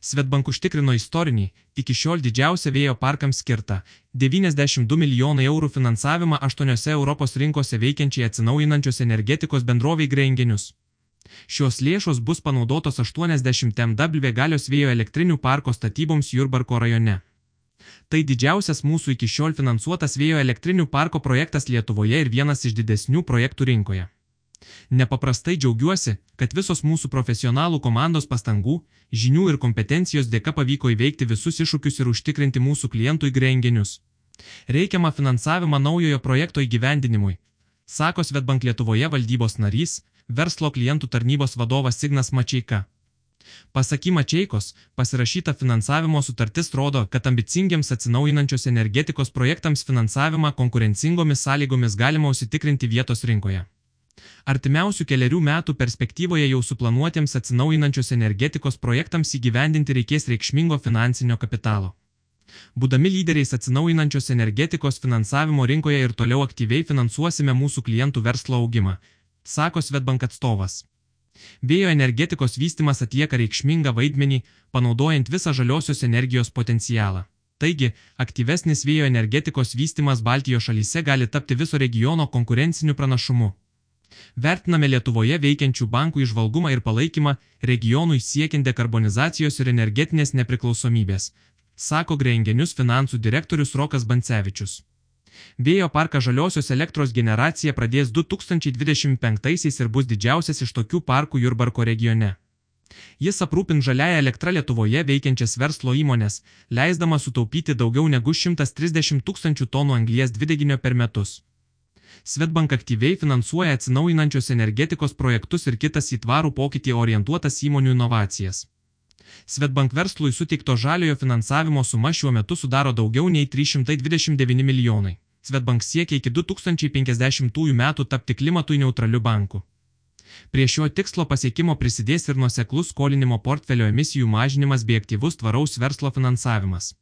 Svetbank užtikrino istorinį, iki šiol didžiausią vėjo parkams skirtą 92 milijonai eurų finansavimą aštuoniose Europos rinkose veikiančiai atsinaujinančios energetikos bendroviai Grengenius. Šios lėšos bus panaudotos 80 MW galios vėjo elektrinių parko statyboms Jurbarko rajone. Tai didžiausias mūsų iki šiol finansuotas vėjo elektrinių parko projektas Lietuvoje ir vienas iš didesnių projektų rinkoje. Nepaprastai džiaugiuosi, kad visos mūsų profesionalų komandos pastangų, žinių ir kompetencijos dėka pavyko įveikti visus iššūkius ir užtikrinti mūsų klientų įgrenginius. Reikiamą finansavimą naujojo projekto įgyvendinimui, sako Svetbank Lietuvoje valdybos narys, verslo klientų tarnybos vadovas Signas Mačiaika. Pasaky Mačiaikos, pasirašyta finansavimo sutartis rodo, kad ambicingiams atsinaujinančios energetikos projektams finansavimą konkurencingomis sąlygomis galima užsitikrinti vietos rinkoje. Artimiausių keliarių metų perspektyvoje jau suplanuotiems atsinaujinančios energetikos projektams įgyvendinti reikės reikšmingo finansinio kapitalo. Būdami lyderiais atsinaujinančios energetikos finansavimo rinkoje ir toliau aktyviai finansuosime mūsų klientų verslo augimą, sako Svetbank atstovas. Vėjo energetikos vystimas atlieka reikšmingą vaidmenį, panaudojant visą žaliosios energijos potencialą. Taigi, aktyvesnis vėjo energetikos vystimas Baltijos šalyse gali tapti viso regiono konkurenciniu pranašumu. Vertiname Lietuvoje veikiančių bankų išvalgumą ir palaikymą regionui siekiant dekarbonizacijos ir energetinės nepriklausomybės, sako Grengenius finansų direktorius Rokas Bancevičius. Vėjo parką žaliosios elektros generacija pradės 2025 ir bus didžiausias iš tokių parkų Jurbarko regione. Jis aprūpin žaliąją elektrą Lietuvoje veikiančias verslo įmonės, leisdama sutaupyti daugiau negu 130 tūkstančių tonų anglies dvideginio per metus. Svetbank aktyviai finansuoja atsinaujinančios energetikos projektus ir kitas į tvarų pokytį orientuotas įmonių inovacijas. Svetbank verslui suteikto žaliojo finansavimo suma šiuo metu sudaro daugiau nei 329 milijonai. Svetbank siekia iki 2050 metų tapti klimatui neutraliu banku. Prie šio tikslo pasiekimo prisidės ir nuoseklus skolinimo portfelio emisijų mažinimas bei aktyvus tvaraus verslo finansavimas.